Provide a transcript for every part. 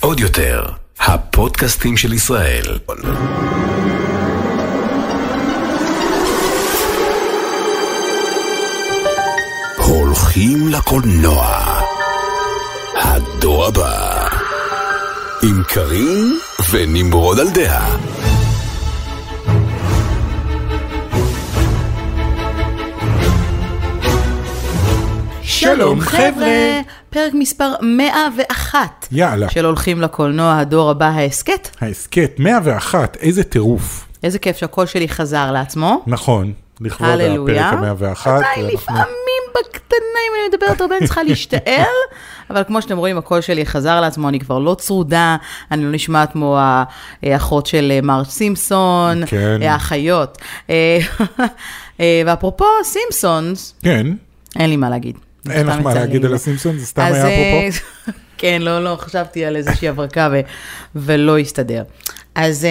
עוד יותר, הפודקאסטים של ישראל. הולכים לקולנוע. הדור הבא. עם קארין ונמרוד על דעה. שלום חבר'ה, פרק מספר 101 יאללה. של הולכים לקולנוע הדור הבא ההסכת. ההסכת 101, איזה טירוף. איזה כיף שהקול שלי חזר לעצמו. נכון, לכבוד. הפרק ה-101. עדיין לפעמים בקטנה, אם אני מדברת הרבה, אני צריכה להשתעל, אבל כמו שאתם רואים, הקול שלי חזר לעצמו, אני כבר לא צרודה, אני לא נשמעת כמו האחות של אה, מר סימפסון, כן. אה, האחיות. אה, ואפרופו סימפסונס, כן, אין לי מה להגיד. אין לך מה להגיד. על הסימפסון, זה סתם היה אה, אפרופו. כן, לא, לא, חשבתי על איזושהי הברקה ו- ולא הסתדר. אז אה,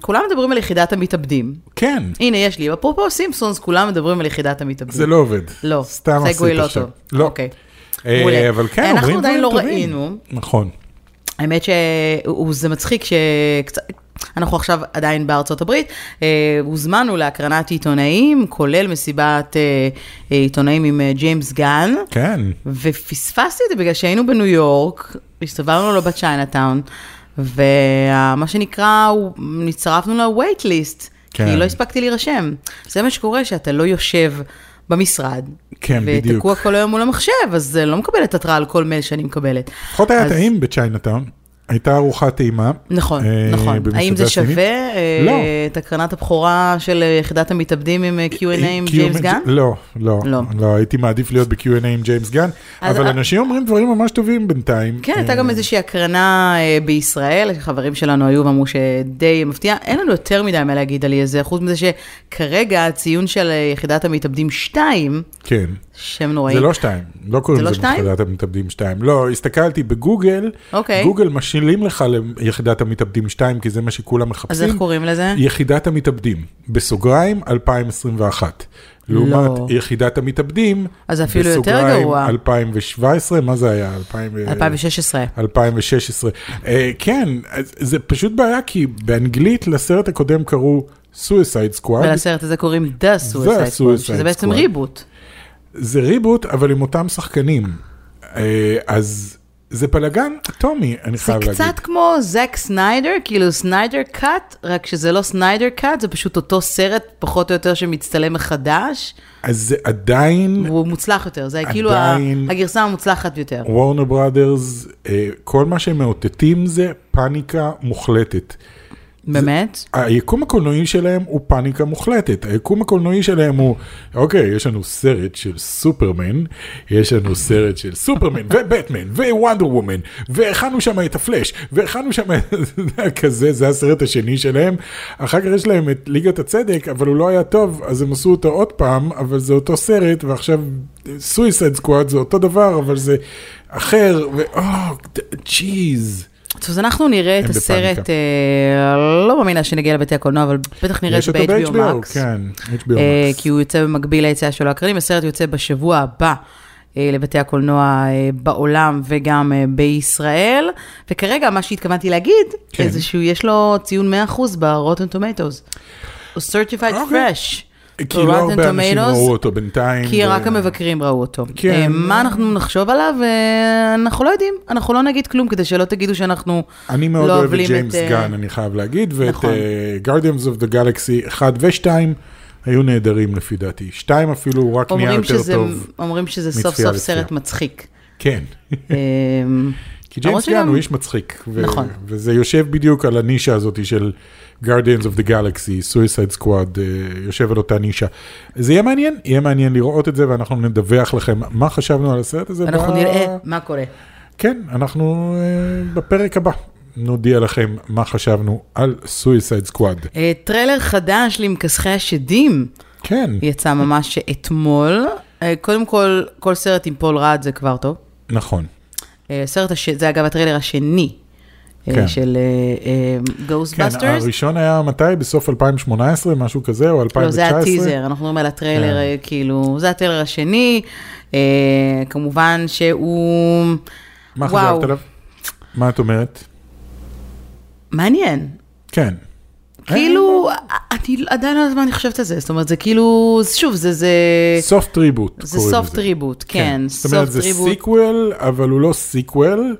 כולם מדברים על יחידת המתאבדים. כן, הנה, יש לי, אפרופו סימפסונס, כולם מדברים על יחידת המתאבדים. זה לא עובד. לא, סתם עשית לא עכשיו. לא. אוקיי. אה. אבל כן, אנחנו עדיין לא. ראינו. נכון. האמת שזה מצחיק שקצת... אנחנו עכשיו עדיין בארצות הברית, אה, הוזמנו להקרנת עיתונאים, כולל מסיבת אה, אה, עיתונאים עם אה, ג'יימס גן, כן, ופספסתי את זה בגלל שהיינו בניו יורק, הסתובבנו לו בצ'יינאטאון, ומה שנקרא, נצטרפנו ל-wait list, כן. כי לא הספקתי להירשם. זה מה שקורה שאתה לא יושב במשרד, כן, בדיוק. ותקוע כל היום מול המחשב, אז לא מקבלת התראה על כל מייל שאני מקבלת. לפחות היה אז- טעים ב-Chinatown. הייתה ארוחת טעימה. נכון, אה, נכון. האם זה. שווה אה, לא. את הקרנת הבכורה של אה, יחידת המתאבדים עם אה, Q&A עם Q&A ג'יימס גן? לא, לא, לא. לא, הייתי מעדיף להיות ב-Q&A עם ג'יימס גן, אבל אה- אנשים אומרים דברים ממש טובים בינתיים. כן, הייתה אה, גם איזושהי הקרנה אה, בישראל, חברים שלנו היו ואמרו שדי מפתיע. אין לנו יותר מדי מה להגיד על זה, חוץ מזה שכרגע הציון של אה, יחידת המתאבדים 2, כן. שם נוראי. זה לא שתיים, לא קוראים לא לזה שתיים? יחידת המתאבדים שתיים. לא, הסתכלתי בגוגל, אוקיי. גוגל משילים לך ליחידת המתאבדים שתיים, כי זה מה שכולם אז מחפשים. איך קוראים לזה? יחידת המתאבדים, בסוגריים 2021. לעומת לא. יחידת המתאבדים, אז אפילו יותר בסוגריים גרוע. 2017, מה זה היה? 2000 ו- 2016. 2016. אה, כן, אז זה פשוט בעיה, כי באנגלית לסרט הקודם קראו Suicide Squad. ולסרט הזה קוראים The Suicide Squad, שזה בעצם. Reboot. זה reboot, אבל עם אותם שחקנים. אה, אז זה בלאגן אטומי, אני זה חייב להגיד. קצת כמו זק סניידר, כאילו Snyder Cut, רק שזה לא Snyder Cut, זה פשוט אותו סרט פחות או יותר שמצטלם מחדש, אז זה עדיין, והוא מוצלח יותר, זה כאילו עדיין- ה- הגרסה המוצלחת יותר. וורנר בראדרס, אה, כל מה שהם מאותתים זה פאניקה מוחלטת. באמת? היקום הקולנועי שלהם הוא פאניקה מוחלטת. היקום הקולנועי שלהם הוא, אוקיי, יש לנו סרט של סופרמן, יש לנו סרט של סופרמן ובטמן ווונדר וומן, והכנו שם את הפלאש, והכנו שם כזה, זה הסרט השני שלהם. אחר כך יש להם את ליגת הצדק, אבל הוא לא היה טוב, אז הם עשו אותו עוד פעם, אבל זה אותו סרט, ועכשיו סויסד סקוואד זה אותו דבר, אבל זה אחר, ואו, ג'יז. אז אנחנו נראה את הסרט. אה, לא מאמינה שנגיע לבתי הקולנוע, אבל בטח נראה את ב-HBO Max. כן, HBO אה, Max. כי הוא יוצא במקביל ליציאה שלו הקרנים, הסרט יוצא בשבוע הבא. אה, לבתי הקולנוע בעולם וגם בישראל, וכרגע מה שהתכוונתי להגיד, כן. זה שהוא יש לו ציון 100% ב-Rotten Tomatoes. הוא certified אוקיי. fresh. כי לא הרבה אנשים ראו אותו בינתיים. כי ו- רק המבקרים ראו אותו. כן. אה, מה אנחנו נחשוב עליו? אה, אנחנו לא יודעים, אנחנו לא נגיד כלום כדי שלא תגידו שאנחנו אני מאוד לא אוהב את אוהבים ג'יימס אה, גן, אני חייב להגיד, ואת נכון. Guardians of the Galaxy 1 ו-2 היו נהדרים לפי דעתי. 2 אפילו הוא רק נהיה יותר שזה, טוב. אומרים שזה סוף סוף. סרט מצחיק. כן. כי ג'יימס גן הוא איש מצחיק. נכון. וזה יושב בדיוק על הנישה הזאת של Guardians of the Galaxy, Suicide Squad, אה, יושב על אותה נישה. זה יהיה מעניין, יהיה מעניין לראות את זה, ואנחנו נדווח לכם מה חשבנו על הסרט הזה. אנחנו ב- נראה מה קורה. כן, אנחנו אה, בפרק הבא נודיע לכם מה חשבנו על Suicide Squad. אה, טריילר חדש למכסחי השדים כן, יצא ממש אתמול. אה, קודם כל, כל סרט עם פול רד זה כבר טוב. נכון. סרט, הש... זה אגב הטריילר השני כן. של כן, Ghostbusters. הראשון היה מתי? בסוף 2018, משהו כזה, או 2019? לא, זה הטיזר, אנחנו מדברים על הטריילר, כן. אה, כאילו, זה הטריילר השני. אה, כמובן שהוא... מה. חשבת עליו? מה את אומרת? מעניין. כן. כאילו, אני עדיין לא יודעת מה אני חושבת על זה, זאת אומרת, זה כאילו, שוב, זה, זה, soft reboot. זה soft reboot, כן, זאת אומרת, זה. sequel, אבל הוא לא sequel,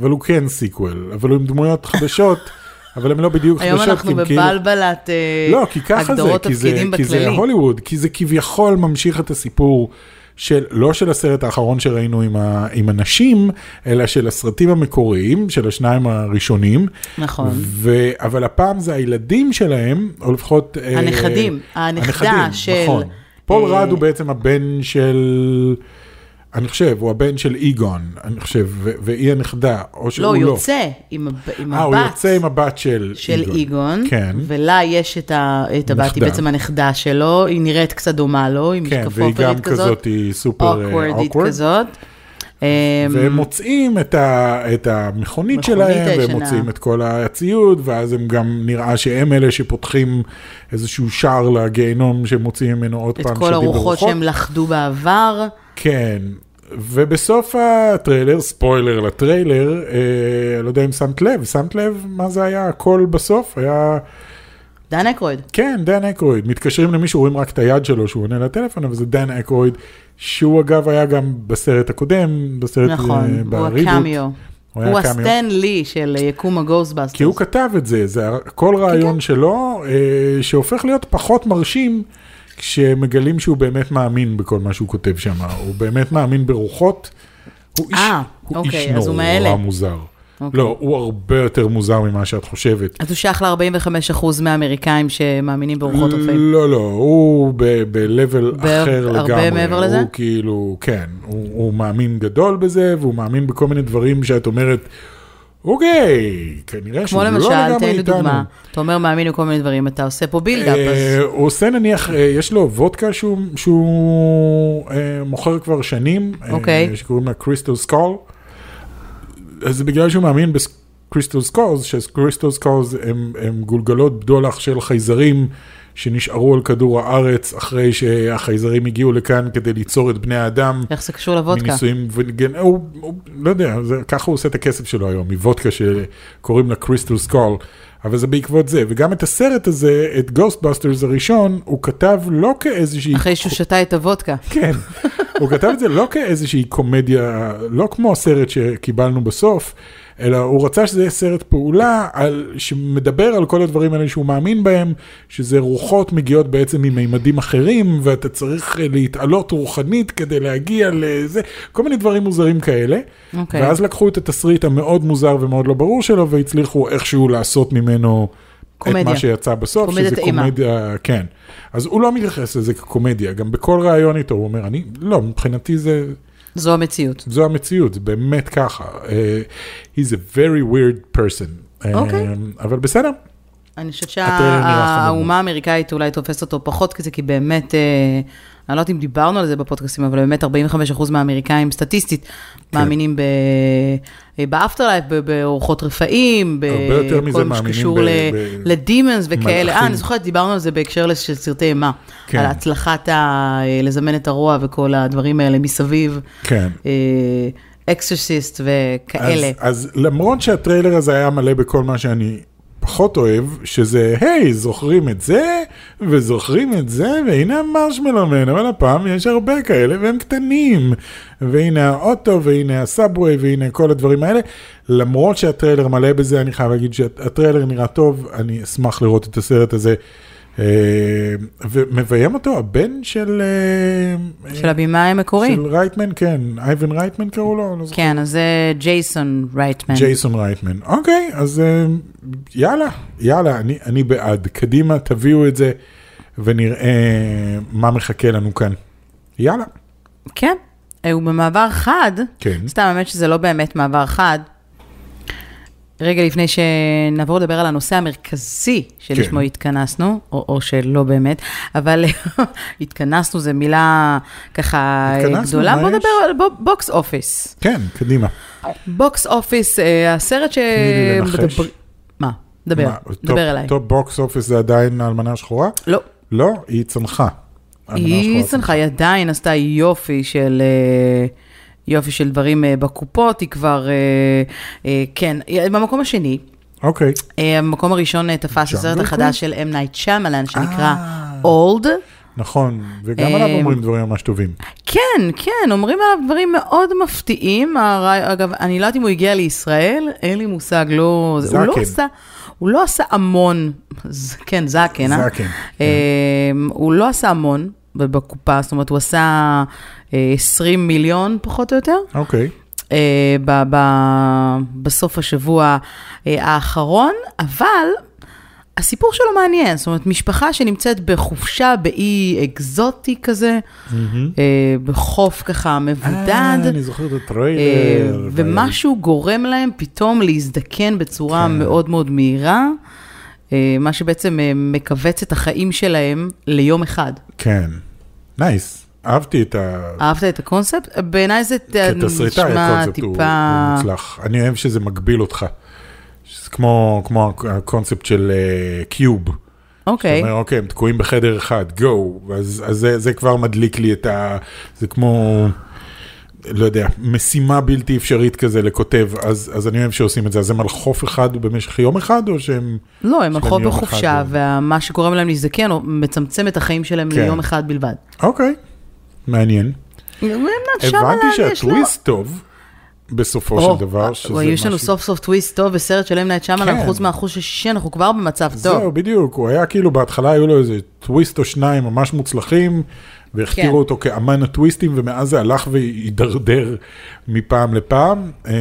אבל הוא כן sequel, אבל הוא עם דמויות חדשות, אבל הן לא בדיוק היום חדשות. אנחנו כי הם כאילו- בבלבלת אה, לא, כי ככה זה, כי זה, כי זה. הוליווד, כי זה כביכול ממשיך את הסיפור של, לא של הסרט האחרון שראינו עם, ה, עם הנשים, אלא של הסרטים המקוריים, של השניים הראשונים. נכון. ו, אבל הפעם זה הילדים שלהם, או לפחות... אה, הנכדים, הנכדה הנכדים, של, נכון. פול אה, רד הוא בעצם הבן של... אני חושב, הוא הבן של איגון, אני חושב, והיא הנכדה, או שהוא לא, לא. הוא יוצא עם, עם אה, הוא הבת יוצא עם הבת של, של איגון, כן. ולה יש את, ה, את הבת, היא. בעצם הנכדה שלו, היא נראית קצת דומה לו, עם כן, והיא משקפופרית גם כזאת, היא סופר אוקוורדית אוקוורד. כזאת. אמ, והם מוצאים את, ה, את המכונית מכונית שלהם, והם הישנה. מוצאים את כל הציוד, ואז הם גם נראה שהם אלה שפותחים איזשהו שער לגיהנום שמוציאים ממנו עוד את פעם כל שדים הרוחות ורוחות. שהם לכדו בעבר. כן, ובסוף הטריילר, ספוילר לטריילר, אה, לא יודע אם שמת לב, שמת לב מה זה היה? הכל בסוף היה, דן אקרויד. כן, דן אקרויד, מתקשרים למישהו, רואים רק את היד שלו שהוא עונה לטלפון, אבל זה דן אקרויד, שהוא אגב היה גם בסרט הקודם, בסרט נכון, אה, הוא ב reboot. הקמיו. הוא הוא. הסטן לי של יקום ה Ghostbusters. כי הוא כתב את זה, זה כל רעיון שלו, אה, שהופך להיות פחות מרשים כשמגלים שהוא באמת מאמין בכל מה שהוא כותב שם, הוא באמת מאמין ברוחות. הוא איש, אה, הוא אוקיי, איש הוא נורא מאלה. מוזר. אוקיי. לא, הוא הרבה יותר מוזר ממה שאת חושבת. אז הוא שייך ל-45% מהאמריקאים שמאמינים באורחות רפאים. לא, לא, הוא ב-level אחר הרבה לגמרי. מעבר לזה? הוא כאילו, כן, הוא, הוא מאמין גדול בזה, והוא מאמין בכל מיני דברים שאת אומרת, אוקיי, כנראה כמו שהוא לא למשל, לגמרי תן לי איתנו. דוגמה, אתה אומר מאמין בכל מיני דברים, אתה עושה פה buildup, אז אה, הוא עושה נניח, אה, יש לו וודקה שהוא, אה, מוכר כבר שנים, אוקיי. שקוראים לה Crystal Skull. אז בגלל שהוא מאמין ב crystal skulls, ש crystal skulls הם, הם גולגלות בדולח של חייזרים שנשארו על כדור הארץ אחרי שהחייזרים הגיעו לכאן כדי ליצור את בני האדם. איך זה קשור לוודקה? מניסויים, ו again, הוא, הוא, לא יודע, זה, ככה הוא עושה את הכסף שלו היום, מוודקה שקוראים לה Crystal Skull, אבל זה בעקבות זה, וגם את הסרט הזה, את Ghostbusters הראשון, הוא כתב לא כאיזושהי... אחרי שהוא שתה את הוודקה. כן, הוא כתב את זה לא כאיזושהי קומדיה, לא כמו הסרט שקיבלנו בסוף, אלא הוא רצה שזה יהיה סרט פעולה על, שמדבר על כל הדברים האלה שהוא מאמין בהם, שזה רוחות מגיעות בעצם ממימדים אחרים, ואתה צריך אה, להתעלות רוחנית כדי להגיע לזה, כל מיני דברים מוזרים כאלה. אוקיי. ואז לקחו את התסריט המאוד מוזר ומאוד לא ברור שלו, והצליחו איכשהו לעשות ממנו... את קומדיה. מה שיצא בסוף, שזה אימה. קומדיה, כן. אז הוא לא מתייחס לזה כקומדיה, גם בכל ראיון איתו הוא אומר, אני, לא, מבחינתי זה, זו המציאות. זו המציאות, זה באמת ככה. Uh, he's a very weird person. Uh, אוקיי. אבל בסדר, אני חושבת. שהאומה האמריקאית אולי תופסת אותו פחות כזה, כי באמת, אה, אני לא יודעת אם דיברנו על זה בפודקאסטים, אבל באמת 45% מהאמריקאים סטטיסטית כן. מאמינים ב- אה, ב afterlife, ברוחות רפאים, בכל מה שקשור ל demons וכאלה. אה, אני זוכרת, דיברנו על זה בהקשר של סרטי אימה. כן. על הצלחת ה- אה, לזמן את הרוע וכל הדברים האלה מסביב. כן. Exorcist וכאלה. אז, אז למרות שהטריילר הזה היה מלא בכל מה שאני פחות אוהב, שזה, היי, זוכרים את זה, וזוכרים את זה, והנה ה marshmallow man, אבל הפעם יש הרבה כאלה, והם קטנים. והנה האוטו, והנה ה subway, והנה כל הדברים האלה. למרות שהטריילר מלא בזה, אני חייב להגיד שהטריילר נראה טוב, אני אשמח לראות את הסרט הזה. אה, ומביים אותו הבן של... אה, של הבמאי המקורי. של רייטמן, כן, אייבן רייטמן קראו לו? לא. כן, אז זה ג'ייסון רייטמן. ג'ייסון רייטמן. אוקיי, אז אה, יאללה, יאללה, אני, אני בעד. קדימה, תביאו את זה, ונראה מה מחכה לנו כאן. יאללה. כן, הוא במעבר חד, כן. סתם, האמת שזה לא באמת מעבר חד. רגע לפני שנעבור לדבר על הנושא המרכזי שלשמו כן. התכנסנו, או, או שלא באמת, אבל התכנסנו זו מילה ככה התכנסנו, גדולה. בוא? נדבר על בו- box office. כן, קדימה. box office, אה, הסרט ש... לי לנחש. מה? דבר, מה, דבר top- אליי. top box office זה עדיין האלמנה השחורה? לא, לא, היא צנחה. היא. צנחה, היא עדיין עשתה יופי של... אה, יופי של דברים אה, בקופות, היא כבר, אה, אה, כן, במקום השני. אוקיי. אה, המקום הראשון תפס הסרט? החדש של M. Night Shyamalan, שנקרא אה. Old. נכון, וגם עליו אומרים דברים ממש טובים. כן, כן, אומרים עליו דברים מאוד מפתיעים. אגב, אני לא יודעת אם הוא הגיע לישראל, אין לי מושג, לא... זה- הוא לא זקן. עשה, הוא לא עשה המון, כן, זקן, אה? זקן, אה, הוא לא עשה המון בקופה, זאת אומרת, הוא עשה 20 מיליון פחות או יותר. אוקיי. אה, ב- ב- בסוף השבוע אה, האחרון, אבל הסיפור שלו מעניין, זאת אומרת, משפחה שנמצאת בחופשה באי אקזוטי כזה, אה, בחוף ככה מבודד. אה, אני זוכר את אה, הטריילר. ומשהו גורם להם פתאום להזדקן בצורה כן. מאוד מאוד מהירה, אה, מה שבעצם אה, מכווץ את החיים שלהם ליום אחד. כן. nice. אהבתי את ה... אהבת את הקונספט? בעיניי זה נשמע טיפה... הוא מוצלח. אני אוהב שזה מגביל אותך. שזה כמו כמו הקונספט של אה, Cube. אוקיי. אתה אומר, אוקיי, הם תקועים בחדר אחד, גו, אז, אז זה, זה כבר מדליק לי את ה... זה כמו, לא יודע, משימה בלתי אפשרית כזה לכותב, אז, אז אני אוהב שעושים את זה. אז הם על חוף אחד במשך יום אחד, או שהם... לא, הם להם יום בחופשה, ומה שגורם להם להזדקן, הוא מצמצם את החיים שלהם כן. ליום אחד בלבד. אוקיי, מעניין. הבנתי הבנתי שהטוויסט טוב, בסופו של דבר, שזה יש לנו משהו- סוף סוף טוויסט טוב בסרט של אמנייט שמלן, כן. חוץ מהאחוז השישי, אנחנו כבר במצב זהו, טוב. בדיוק, הוא היה כאילו, בהתחלה היו לו איזה טוויסט או שניים ממש מוצלחים, והכתירו כן. אותו כאמן הטוויסטים, ומאז זה הלך והידרדר מפעם לפעם. אה,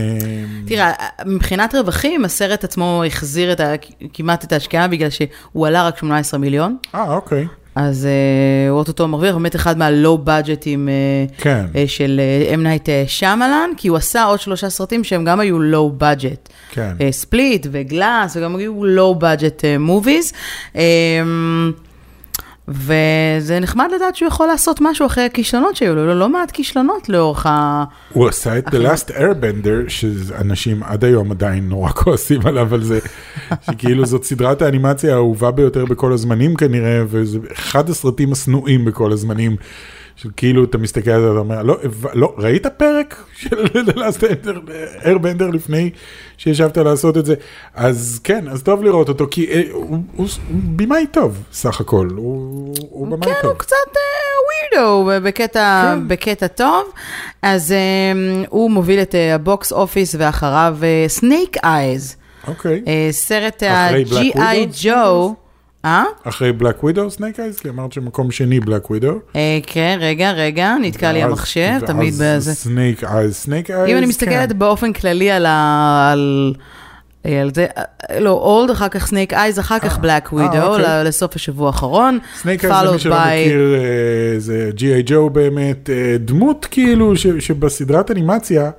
תראה, מבחינת רווחים, הסרט עצמו החזיר את ה, כמעט את ההשקעה, בגלל שהוא עלה רק 18 מיליון, אה, אוקיי, אז אה, הוא אוטוטו מרוויח, באמת אחד מהלואו בדג'טים כן, של אמנייט שמלן, כי הוא עשה עוד שלושה סרטים שהם גם היו לואו בדג'ט. כן. ספליט וגלאס, וגם היו לואו בדג'ט מוביז. וזה נחמד לדעת שהוא יכול לעשות משהו אחרי הכישלונות שהיו לו, לא מעט כישלונות לאורך ה... הוא עשה את The Last Airbender, שאנשים עד היום עדיין נורא כועסים עליו על זה, שכאילו זאת סדרת האנימציה האהובה ביותר בכל הזמנים כנראה, וזה אחד הסרטים השנואים בכל הזמנים. של כאילו אתה מסתכל על זה ואתה אומר, לא, לא, ראית פרק של Airbender לפני שישבת לעשות את זה? אז כן, אז טוב לראות אותו, כי אה, הוא, הוא, הוא במאי טוב סך הכל, הוא, הוא במאי כן, טוב. הוא קצת weirdo בקטע, כן. בקטע טוב. אז אה, הוא מוביל את ה box office ואחריו Snake Eyes, אוקיי. סרט אחרי Black ה-G.I. ג'ו. אה? אחרי Black Widow Snake Eyes? כי אמרת שמקום שני Black Widow. אה, כן, רגע, רגע, נתקע לי המחשב, תמיד בזה. Snake Eyes, Snake Eyes, אם אני מסתכלת באופן כללי על ה... על... אה, זה, אה, לא, Old, אחר כך Snake Eyes, אחר כך Black Widow, אוקיי. לסוף השבוע האחרון. Snake Eyes, למי שלא מכיר, אה, זה G.I. Joe באמת, אה, דמות כאילו שבסדרת אנימציה,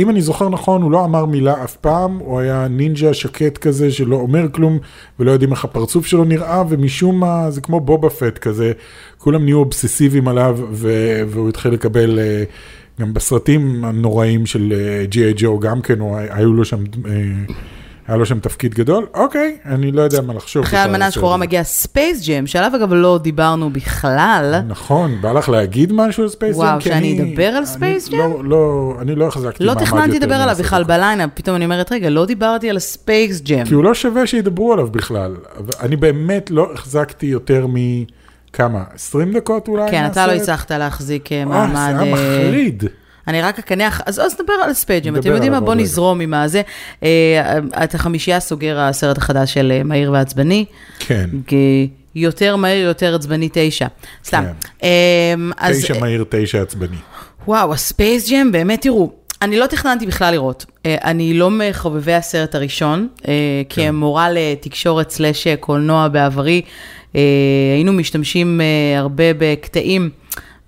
אם אני זוכר נכון, הוא לא אמר מילה אף פעם, הוא היה נינג'ה שקט כזה שלא אומר כלום, ולא יודעים איך הפרצוף שלו נראה, ומשום מה, זה כמו בובה פט כזה, כולם נהיו אובססיביים עליו, ו- והוא התחיל לקבל... אה, גם בסרטים הנוראים של G.I. Joe, גם כן, היו לו שם, אה, היה לו שם תפקיד גדול. אוקיי, אני לא יודע מה לחשוב. אחרי בכלל על אלמנה הסרט שחורה הזה. מגיע Space Jam, שעליו אגב לא דיברנו בכלל. נכון, בא לך להגיד משהו על Space Jam? וואו, שאני אני- אדבר על Space Jam? לא, לא, אני לא החזקתי לא מעמד תכננתי יותר לדבר עליו בכלל. בליינאפ, פתאום אני אומרת, רגע, לא דיברתי על ספייס ג'ם. כי הוא לא שווה שידברו עליו בכלל. אני באמת לא החזקתי יותר מכמה, 20 דקות אולי? כן, אתה לא? הצלחת להחזיק אה, אה, מעמד... זה היה אה, מחריד. אני רק אקנח, אז אז נדבר על נדבר אתם יודעים מה? בואו רגע. נזרום עם הזה. אה, את החמישייה סוגר הסרט החדש של אה, מהיר ועצבני. כן, יותר מהיר, יותר עצבני תשע. סתם. כן. אמ, אז, תשע מהיר, תשע עצבני. וואו, הספייס ג'ם, באמת, תראו, אני לא תכננתי בכלל לראות. אה, אני לא מחובבי הסרט הראשון, אה, כן. כמורה לתקשורת סלאש קולנוע בעברי, אה, היינו משתמשים אה, הרבה בקטעים.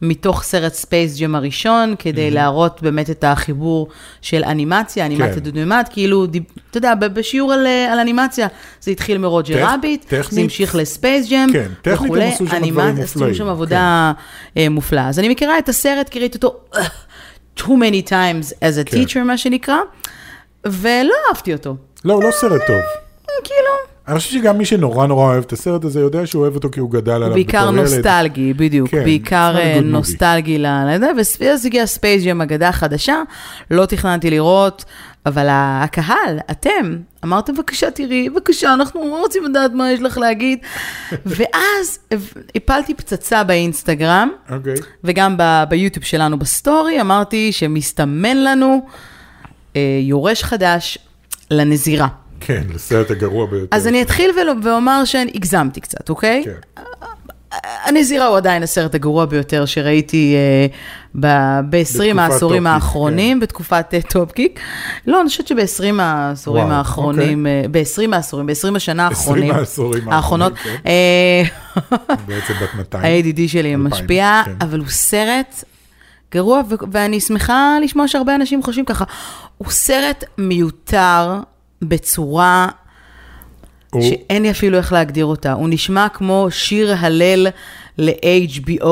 מתוך סרט ספייס ג'ם הראשון, כדי להראות באמת את החיבור של אנימציה, אנימציה כן. דו-מימד, כאילו, דיב- אתה יודע, בשיעור על, אה, על אנימציה, זה התחיל מרוג'ר טכ- רביט, זה המשיך לספייס ג'ם, כן, טכנית הם עשו שם דברים עשו מופלאים, שם עבודה אה, מופלאה. אז אני מכירה את הסרט, כי ראיתי אותו אה, too many times as a כן. teacher, מה שנקרא, ולא אהבתי אותו. לא, הוא לא סרט טוב. כאילו, אני חושב שגם מי שנורא נורא אוהב את הסרט הזה, יודע שהוא אוהב אותו כי הוא גדל עליו בתור ילד. בעיקר נוסטלגי, בדיוק, כן, בעיקר אה. נוסטלגי לזה, ואז הגיע ספייס ג'ם, אגדה חדשה, לא תכננתי לראות, אבל הקהל, אתם, אמרתם, בבקשה תראי, בבקשה, אנחנו רוצים לדעת מה יש לך להגיד. ואז הפלתי פצצה באינסטגרם, אוקיי. וגם ב- ביוטיוב שלנו בסטורי, אמרתי שמסתמן לנו אה, יורש חדש לנזירה. כן, לסרט הגרוע ביותר. אז אני אתחיל ואומר שהגזמתי קצת, אוקיי? כן. הנזירה הוא עדיין הסרט הגרוע ביותר שראיתי אה, ב-20 בתקופת העשורים האחרונים, בתקופת אה, טופ קיק. לא, אני חושבת שב-20 העשורים וואו, האחרונים, אה, ב-20 העשורים, ב-20 השנה 20 האחרונים, העשורים האחרונות, האחרונים, אה, בעצם בת 200. ה-ADD שלי משפיע, כן. אבל הוא סרט גרוע, ואני שמחה לשמוע שהרבה אנשים חושבים ככה. הוא סרט מיותר בצורה הוא- שאין לי אפילו איך להגדיר אותה. הוא נשמע כמו שיר הלל ל-HBO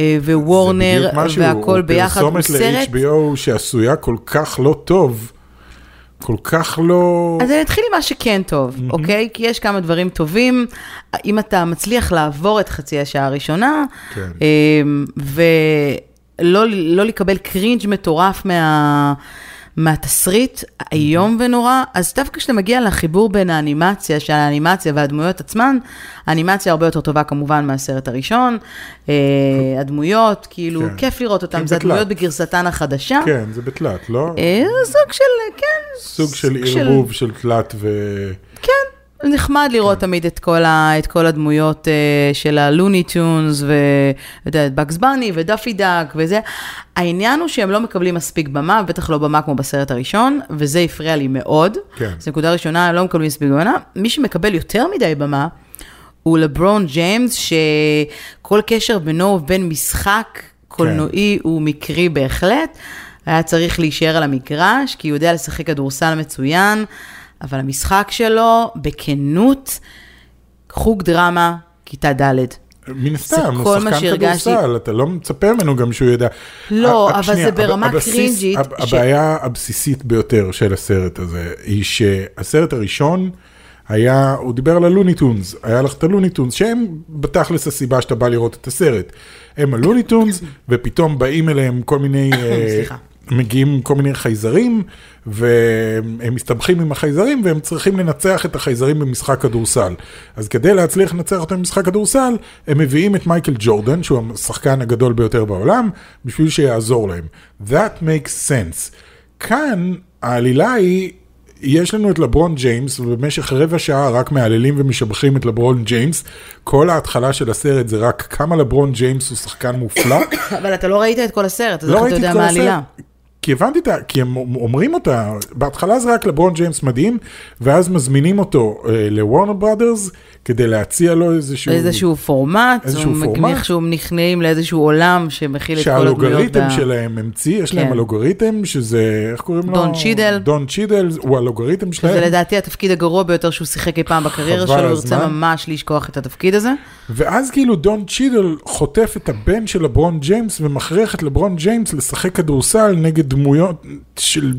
אה, זה וורנר בדיוק משהו, והכל ביחד. הוא. פרסומת ל-HBO שעשויה כל כך לא טוב, כל כך לא... אז אני אתחיל עם מה שכן טוב, אוקיי? כי יש כמה דברים טובים. אם אתה מצליח לעבור את חצי השעה הראשונה, כן. אמ, ולא לא לקבל קרינג' מטורף מה... מהתסריט איום ונורא, אז דווקא כשאתה מגיע לחיבור בין האנימציה, של האנימציה והדמויות עצמן, האנימציה הרבה יותר טובה כמובן מהסרט הראשון, אה, הדמויות, כאילו, כן. כיף לראות אותן, כן, זה. הדמויות בגרסתן החדשה. כן, זה בתלת, לא? אה, סוג של, כן. סוג של ערבוב של תלת ו... כן, נחמד לראות תמיד את כל, ה, את כל הדמויות uh, של הלוני טונס, ואת בקס בני ודאפי דאק וזה. העניין הוא שהם לא מקבלים מספיק במה, בטח לא במה כמו בסרט הראשון, וזה הפריע לי מאוד. כן. זו נקודה ראשונה, הם לא מקבלים מספיק במה. מי שמקבל יותר מדי במה, הוא לברון ג'יימס, שכל קשר בינו ובין משחק קולנועי הוא מקרי בהחלט. היה צריך להישאר על המגרש, כי הוא יודע לשחק כדורסל מצוין, אבל המשחק שלו, בכנות, חוג דרמה, כיתה ד'. מן הסתם, הוא שחקן. כדורסל, אתה לא מצפה ממנו גם שהוא יודע. לא, ה- אבל שנייה, זה ברמה הב- הבסיס- קרינג'ית, הב- ש- הבעיה הבסיסית ביותר של הסרט הזה, היא שהסרט הראשון היה, הוא דיבר על הלוניטונס, היה לך את הלוניטונס, שהם בתכלס הסיבה שאתה בא לראות את הסרט. הם הלוניטונס, ופתאום באים אליהם כל מיני... אה. מגיעים כל מיני חייזרים, והם מסתבכים עם החייזרים, והם צריכים לנצח את החייזרים במשחק כדורסל. אז כדי להצליח לנצח אותם במשחק כדורסל, הם מביאים את מייקל ג'ורדן, שהוא השחקן הגדול ביותר בעולם, בשביל שיעזור להם. That makes sense. כאן העלילה היא... יש לנו את לברון ג'יימס, ובמשך רבע שעה רק מהללים ומשבחים את לברון ג'יימס. כל ההתחלה של הסרט זה רק כמה לברון ג'יימס הוא שחקן מופלא. אבל אתה לא ראית את כל הסרט, אז לא איך אתה יודע מה העלילה? כי הבנתי את ה... כי הם אומרים אותה, בהתחלה זה רק לברון ג'יימס מדהים, ואז מזמינים אותו אה, לוורנר בראדרס כדי להציע לו איזשהו... איזשהו פורמט, איזשהו פורמט. איכשהו נכנעים לאיזשהו עולם שמכיל את כל הדמויות. שהאלוגריתם שלהם המציא, יש להם כן. אלוגריתם שזה, איך קוראים לו? דון צ'ידל. דון צ'ידל, הוא אלוגריתם שזה שלהם. לדעתי התפקיד הגרוע ביותר שהוא שיחק אי פעם בקריירה שלו, הוא הזמן. ממש לשכוח את התפקיד הזה. ואז כאילו דון צ'ידל חוטף את הבן של לברון ג'יימס ומכריח את לברון ג'יימס לשחק כדורסל נגד דמויות של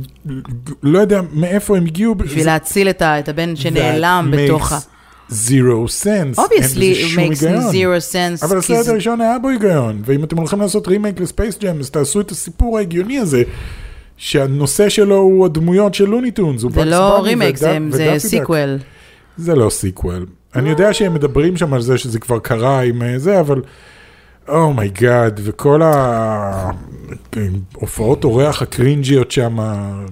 לא יודע מאיפה הם הגיעו. בשביל להציל את הבן שנעלם בתוך ה... Zero sense. Obviously, it makes zero sense. אבל הסרט זה- הראשון היה בו היגיון, ואם אתם הולכים לעשות רימייק לספייס ג'ם, אז תעשו את הסיפור ההגיוני הזה, שהנושא שלו הוא הדמויות של לוניטונס. זה לא רימייק, זה- זה sequel. זה לא sequel. אני יודע שהם מדברים שם על זה שזה כבר קרה עם אה, זה, אבל oh my God, וכל ההופעות אורח הקרינג'יות שם,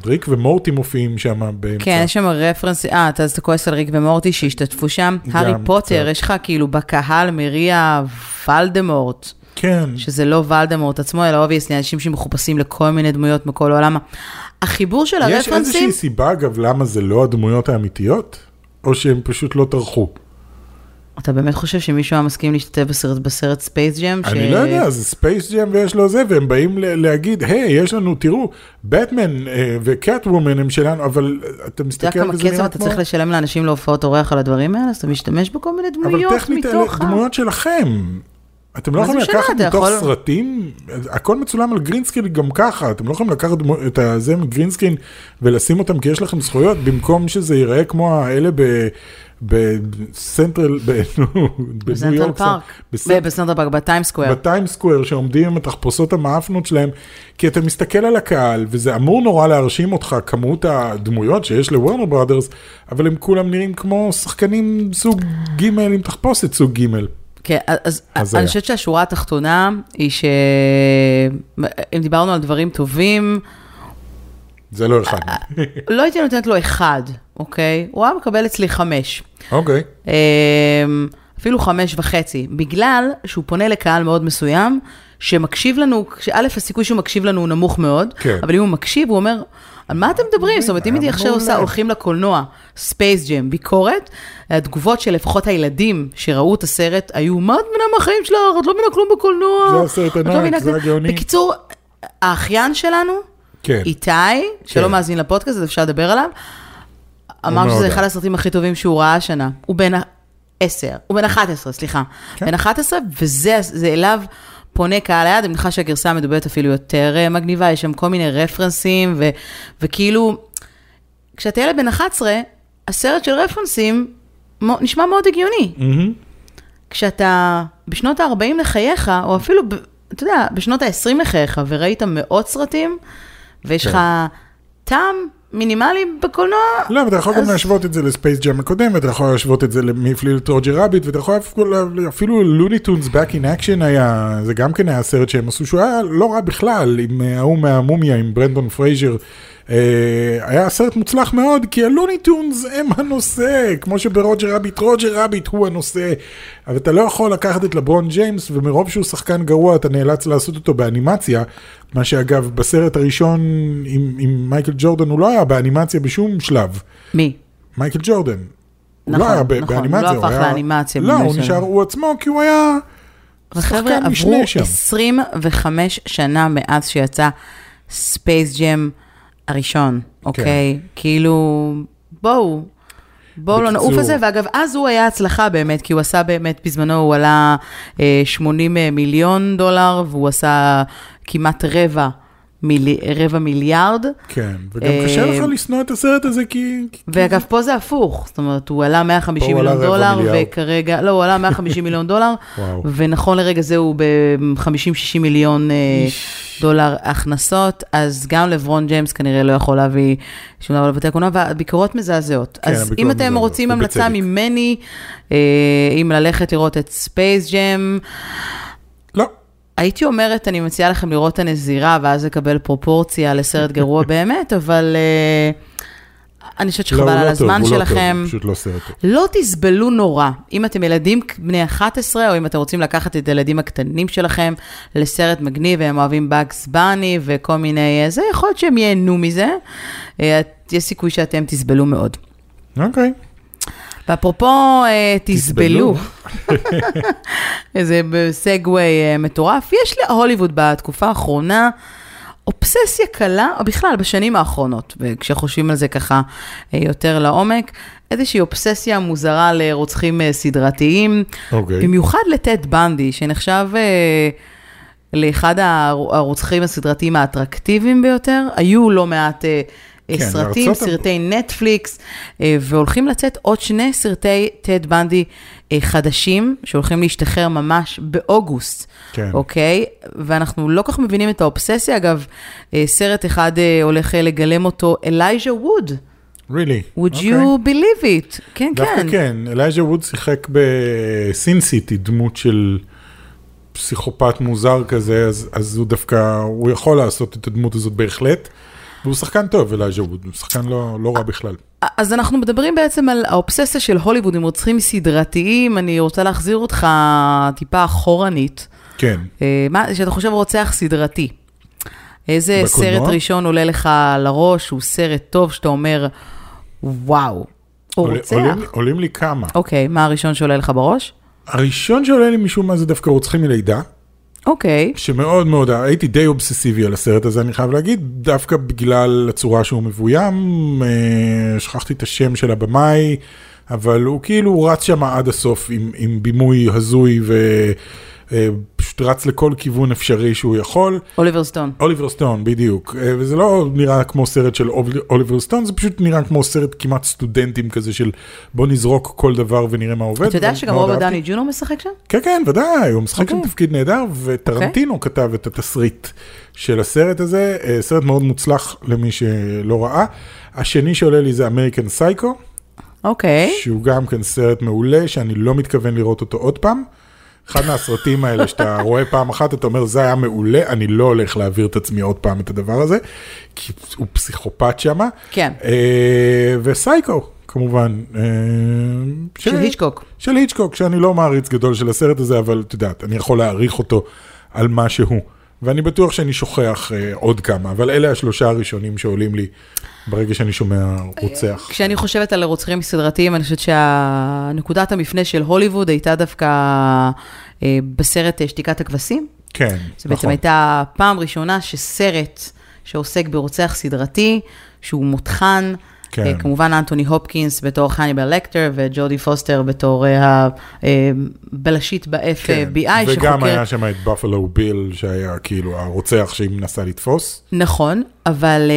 ריק ומורטי מופיעים שם באמצע. כן, יש שם רפרנס, אה, אתה אז אתה כועס על ריק ומורטי שהשתתפו שם. הארי פוטר. יש לך כאילו בקהל מריע ולדמורט, כן, שזה לא ולדמורט עצמו, אלא obviously, אנשים שמחופשים לכל מיני דמויות מכל העולם. החיבור של יש הרפרנסים, איזושהי סיבה, אגב, למה זה לא הדמויות האמיתיות? או שהם פשוט לא טרחו? אתה באמת חושב שמישהו היה מסכים להשתתף בסרט, בסרט ספייס ג'ם? אני לא יודע, זה ספייס ג'ם ויש לו זה, והם באים להגיד, היי, יש לנו, תראו, בטמן אה, וקאט וומן הם שלנו, אבל אה, אתה אתה יודע מסתכל כמה וזה כסף נראה אתה כמו... צריך לשלם לאנשים להופעות אורח על הדברים האלה? אז אתה משתמש בכל מיני אבל דמויות טכנית מתוך ה... דמויות שלכם. אתם לא זה יכולים? לקחת מתוך יכול- סרטים, הכל מצולם על green screen גם ככה, אתם לא יכולים לקחת את הזה מ green screen ולשים אותם כי יש לכם זכויות, במקום שזה ייראה כמו האלה ב... בסנטרל, בניו בסנטרל יורק, בסנטרל פארק, בטיים סקוויר. בטיים סקוויר שעומדים עם התחפושות המאפנות שלהם, כי אתה מסתכל על הקהל וזה אמור נורא להרשים אותך כמות הדמויות שיש לוורנר בראדרס, אבל הם כולם נראים כמו שחקנים סוג ג' עם תחפושת סוג ג'. כן, אז הזיה. אני חושבת שהשורה התחתונה היא שאם דיברנו על דברים טובים, זה לא אחד. לא הייתי נותנת לו אחד, אוקיי? הוא היה מקבל אצלי חמש. אוקיי. אמ, אפילו חמש וחצי, בגלל שהוא פונה לקהל מאוד מסוים, שמקשיב לנו, שא', הסיכוי שהוא מקשיב לנו הוא נמוך מאוד, כן. אבל אם הוא מקשיב, הוא אומר, על מה אתם מדברים? זאת אומרת, אם היה הייתי עכשיו. עושה, הולכים לקולנוע, ספייס ג'ם, ביקורת, התגובות של לפחות הילדים שראו את הסרט, היו, מה את מבינה מהחיים שלך? את לא מבינה כלום בקולנוע. זה הסרט לא ענק, זה כלום." הגאוני. בקיצור, האחיין שלנו, כן. איתי, שלא כן. מאזין לפודקאסט, אז אפשר לדבר עליו, אמר שזה. אחד הסרטים הכי טובים שהוא ראה השנה. הוא בן 10, הוא בן 11, סליחה. כן. בן 11, וזה זה אליו פונה קהל היד, אני מניחה שהגרסה המדוברת אפילו יותר אה, מגניבה, יש שם כל מיני רפרנסים, ו, וכאילו, כשאתה ילד בן 11, הסרט של רפרנסים נשמע מאוד הגיוני. מהמם. כשאתה בשנות ה-40 לחייך, או אפילו, אתה יודע, בשנות ה-20 לחייך, וראית מאות סרטים, ויש כן. לך טעם מינימלי בקולנוע, לא, אבל אתה יכול גם להשוות את זה לספייס ג'אם הקודם, ואתה יכול להשוות את זה למי הפליל את רוג'ר רביט, ואתה יכול אפילו- אפילו לוני טונס Back in Action היה, זה גם כן היה סרט שהם עשו, שהוא היה לא רע בכלל, עם אה, ההוא מהמומיה, עם ברנדון פרייזר. אה, היה סרט מוצלח מאוד, כי הלוני טונס הם הנושא, כמו שברוג'ר רביט, רוג'ר רביט הוא הנושא. אבל אתה לא יכול לקחת את לברון ג'יימס, ומרוב שהוא שחקן גרוע, אתה נאלץ לעשות אותו באנימציה, מה שאגב, בסרט הראשון עם, עם מייקל ג'ורדן, הוא לא היה באנימציה בשום שלב. מי? מייקל ג'ורדן. הוא נכון, לא היה נכון, באנימציה, הוא לא הפך היה- לאנימציה לא, הוא נשאר הוא עצמו, כי הוא היה שחקן עברו משנה שם. 25 שנה מאז שיצא ספייס ג'ם הראשון, כן. אוקיי? כאילו, בואו. בואו לא נעוף על זה, ואגב, אז הוא היה הצלחה באמת, כי הוא עשה באמת, בזמנו הוא עלה אה, 80 מיליון דולר, והוא עשה כמעט רבע, מילי, רבע מיליארד. כן, וגם אה, קשה לך לשנוא את הסרט הזה, כי... ואגב, פה זה הפוך, זאת אומרת, הוא עלה 150 פה הוא עלה מיליון דולר. וכרגע, לא, הוא עלה 150 מיליון דולר. ונכון לרגע זה הוא ב-50-60 מיליון אה, דולר הכנסות, אז גם לברון ג'יימס כנראה לא יכול להביא שום דבר לבתי הקולנוע, והביקורות מזעזעות. כן, אז אם אתם רוצים המלצה. ממני, אה, אם ללכת לראות את ספייס ג'ם, הייתי אומרת, אני מציעה לכם לראות את הנזירה, ואז לקבל פרופורציה לסרט גרוע באמת, אבל אה, אני חושבת לא, שחבל הוא על לא טוב, הזמן לא טוב, שלכם. הוא פשוט לא סרט טוב. לא תסבלו נורא. אם אתם ילדים בני 11, או אם אתם רוצים לקחת את הילדים הקטנים שלכם לסרט מגניב, והם אוהבים באגס בני וכל מיני... אה, זה יכול להיות שהם ייהנו מזה. אה, יש סיכוי שאתם תסבלו מאוד. אוקיי. ואפרופו אה, תסבלו, איזה סגווי אה, מטורף, יש להוליווד בתקופה האחרונה אובססיה קלה, או בכלל בשנים האחרונות, וכשחושבים על זה ככה אה, יותר לעומק, איזושהי אובססיה מוזרה לרוצחים סדרתיים, אוקיי. במיוחד לטד בנדי, שנחשב לאחד הר- הרוצחים הסדרתיים האטרקטיביים ביותר. היו לא מעט אה, כן, סרטים, בארצות הב- סרטי נטפליקס, אה, והולכים לצאת עוד שני סרטי טד בנדי אה, חדשים, שהולכים להשתחרר ממש באוגוסט. כן. אוקיי? ואנחנו לא כל כך מבינים את האובססיה. אגב, אה, סרט אחד אה, הולך אה, לגלם אותו, אלייז'ה ווד. really. would אוקיי. you believe it? כן, דווקא כן. כן, אלייז'ה ווד שיחק בסין סיטי, דמות של פסיכופת מוזר כזה, אז, אז הוא דווקא, הוא יכול לעשות את הדמות הזאת בהחלט. והוא שחקן טוב, אלייז'ה ווד, הוא שחקן לא, לא רע בכלל. אז אנחנו מדברים בעצם על האובססיה של הוליווד עם רוצחים סדרתיים. אני רוצה להחזיר אותך טיפה אחורנית. כן. אה, מה, שאתה חושב רוצח סדרתי. איזה בקולנוע? סרט ראשון עולה לך לראש, הוא סרט טוב, שאתה אומר, וואו, הוא עול- רוצח. עולים, עולים לי כמה. אוקיי, מה הראשון שעולה לך בראש? הראשון שעולה לי משום מה זה דווקא רוצחים מלידה, אוקיי, שמאוד מאוד, הייתי די אובססיבי על הסרט הזה, אני חייב להגיד, דווקא בגלל הצורה שהוא מבוים, אה, שכחתי את השם של הבמאי, אבל הוא כאילו רץ שם עד הסוף עם, עם בימוי הזוי ו, אה, פשוט רץ לכל כיוון אפשרי שהוא יכול. אוליבר סטון. אוליבר סטון, בדיוק. אה, וזה לא נראה כמו סרט של אול- אוליבר סטון, זה פשוט נראה כמו סרט כמעט סטודנטים כזה של בוא נזרוק כל דבר ונראה מה עובד. אתה יודע שגם רוברט אהבתי. דאוני ג'וניור משחק שם? כן, כן, ודאי, הוא משחק שם אוקיי. תפקיד נהדר, וטרנטינו כתב את התסריט של הסרט הזה, אה, סרט מאוד מוצלח למי שלא ראה. השני שעולה לי זה אמריקן סייקו, אוקיי. שהוא גם כן סרט מעולה, שאני לא מתכוון לראות אותו עוד פעם. אחד מהסרטים האלה שאתה רואה פעם אחת, אתה אומר, זה היה מעולה, אני לא הולך להעביר את עצמי עוד פעם את הדבר הזה, כי הוא פסיכופת שמה. כן. אה, וסייקו, כמובן. אה, של היצ'קוק. של היצ'קוק, שאני לא מעריץ גדול של הסרט הזה, אבל את יודעת, אני יכול להעריך אותו על מה שהוא. ואני בטוח שאני שוכח אה, עוד כמה, אבל אלה השלושה הראשונים שעולים לי ברגע שאני שומע רוצח. כשאני חושבת על רוצחים סדרתיים, אני חושבת שהנקודת המפנה של הוליווד הייתה דווקא אה, בסרט אה, שתיקת הכבשים. כן, זו בעצם נכון. הייתה פעם ראשונה שסרט שעוסק ברוצח סדרתי, שהוא מותחן, כן. אה, כמובן אנטוני הופקינס בתור חניבל לקטר וג'ודי פוסטר בתור אה, הבלשית כן. ב-FBI, וגם היה שם את בפלו ביל, שהיה כאילו הרוצח שהיא מנסה לתפוס. נכון, אבל